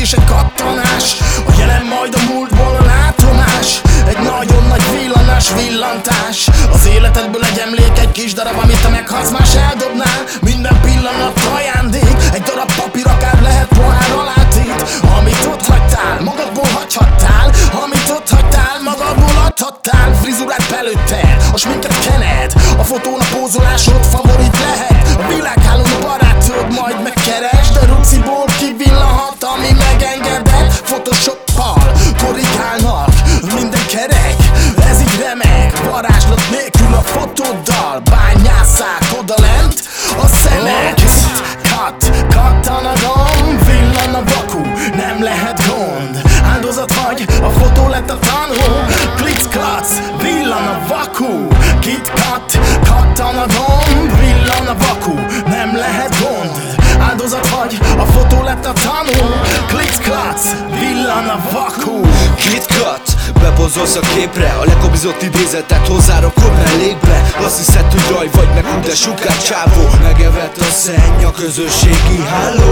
és egy kattanás. A jelen majd a múltból a látomás? Egy nagyon nagy villanás, villantás. Az életedből egy emlék, egy kis darab, amit te meghatsz más eldobnál Minden pillanat ajándék, egy darab papír akár lehet pohár alátét Amit ott hagytál, magadból hagyhattál. Amit ott hagytál, magadból adhattál. Frizurát belőttél, a sminket kened. A fotón a pózolásod favor a vaku. Kit, kat, kattan a gomb, villan a vaku. Nem lehet gond Áldozat vagy, a fotó lett a tanul Klic, klac, villan a vaku. Kit cut, bepozolsz a képre A lekobizott idézetet hozzárakod mellékbe Azt hiszed, hogy raj vagy meg de sukár csávó. Megevett a szenny a közösségi háló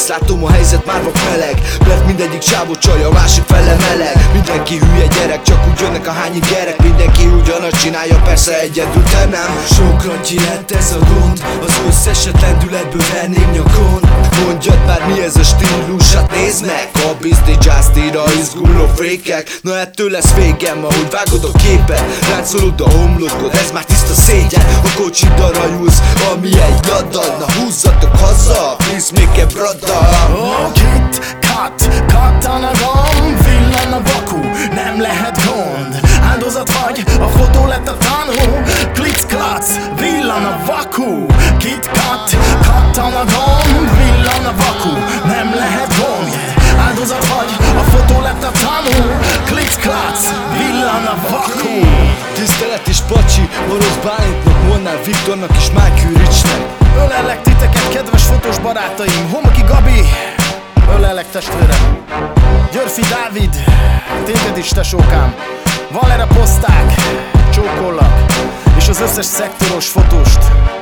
ezt látom, a helyzet már vak meleg Mert mindegyik csávó csaj, a másik fele meleg. Mindenki hülye gyerek, csak úgy jönnek a hányi gyerek. Mindenki ugyanazt csinálja, persze egyedül te nem Sokra lett ez a gond. Az összeset lendületből venném nyakon. Mondjad már mi ez a stílus, hát nézd meg! A bizti Justy-ra izguló fékek. Na ettől lesz végem, ahogy vágod a képet. Ráncolod a homlokod, ez már tiszta szégyen. A kocsidra rajulsz, ami egy nadal Na tanú Klic, klac, villan a vaku. Kit, kat, kattan a gomb, villan a vaku, nem lehet gond Áldozat vagy, a fotó lett a tanú Klic, klac, villan a vaku. Tisztelet és pacsi, Orosz Bálintnak, Molnár Viktornak és Mákű Ricsnek. Ölellek titeket, kedves fotós barátaim. Homoki Gabi, ölellek testvérem. Györfi Dávid, téged is tesókám. Valera Poszták, összes szektoros fotóst